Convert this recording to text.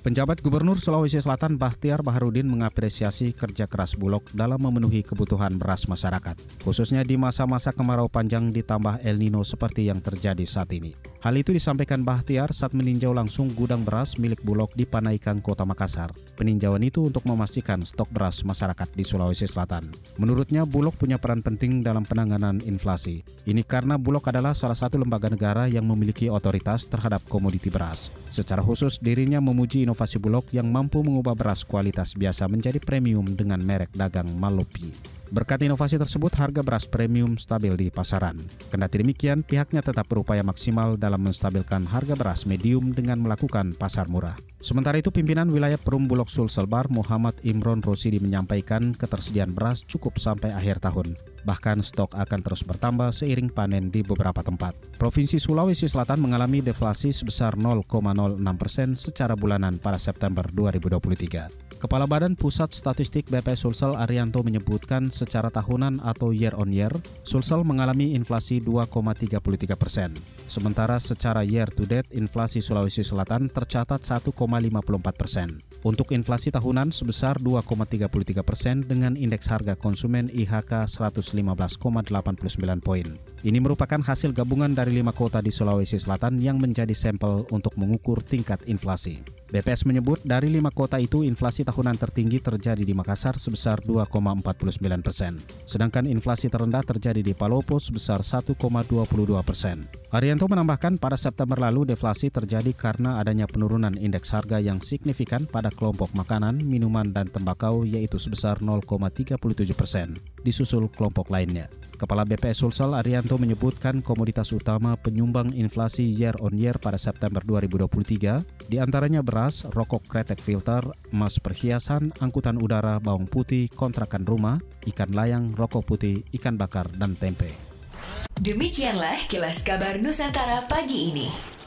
Penjabat Gubernur Sulawesi Selatan Bahtiar Baharudin mengapresiasi kerja keras Bulog dalam memenuhi kebutuhan beras masyarakat, khususnya di masa-masa kemarau panjang ditambah El Nino seperti yang terjadi saat ini. Hal itu disampaikan Bahtiar saat meninjau langsung gudang beras milik Bulog di Panaikan, Kota Makassar. Peninjauan itu untuk memastikan stok beras masyarakat di Sulawesi Selatan. Menurutnya, Bulog punya peran penting dalam penanganan inflasi. Ini karena Bulog adalah salah satu lembaga negara yang memiliki otoritas terhadap komoditi beras. Secara khusus, dirinya memuji inovasi Bulog yang mampu mengubah beras kualitas biasa menjadi premium dengan merek dagang Malopi. Berkat inovasi tersebut, harga beras premium stabil di pasaran. Kendati demikian, pihaknya tetap berupaya maksimal dalam menstabilkan harga beras medium dengan melakukan pasar murah. Sementara itu, pimpinan wilayah Perum Bulog Sulselbar Muhammad Imron Rosidi menyampaikan ketersediaan beras cukup sampai akhir tahun. Bahkan stok akan terus bertambah seiring panen di beberapa tempat. Provinsi Sulawesi Selatan mengalami deflasi sebesar 0,06 persen secara bulanan pada September 2023. Kepala Badan Pusat Statistik BP Sulsel Arianto menyebutkan secara tahunan atau year on year, Sulsel mengalami inflasi 2,33 persen. Sementara secara year to date, inflasi Sulawesi Selatan tercatat 1,54 persen. Untuk inflasi tahunan sebesar 2,33 persen dengan indeks harga konsumen IHK 115,89 poin. Ini merupakan hasil gabungan dari lima kota di Sulawesi Selatan yang menjadi sampel untuk mengukur tingkat inflasi. BPS menyebut dari lima kota itu inflasi tahunan tertinggi terjadi di Makassar sebesar 2,49 persen, sedangkan inflasi terendah terjadi di Palopo sebesar 1,22 persen. Arianto menambahkan pada September lalu deflasi terjadi karena adanya penurunan indeks harga yang signifikan pada kelompok makanan, minuman, dan tembakau yaitu sebesar 0,37 persen, disusul kelompok lainnya. Kepala BPS Sulsel Arianto menyebutkan komoditas utama penyumbang inflasi year on year pada September 2023 di antaranya beras, rokok kretek filter, emas perhiasan, angkutan udara, bawang putih, kontrakan rumah, ikan layang, rokok putih, ikan bakar, dan tempe. Demikianlah kilas kabar Nusantara pagi ini.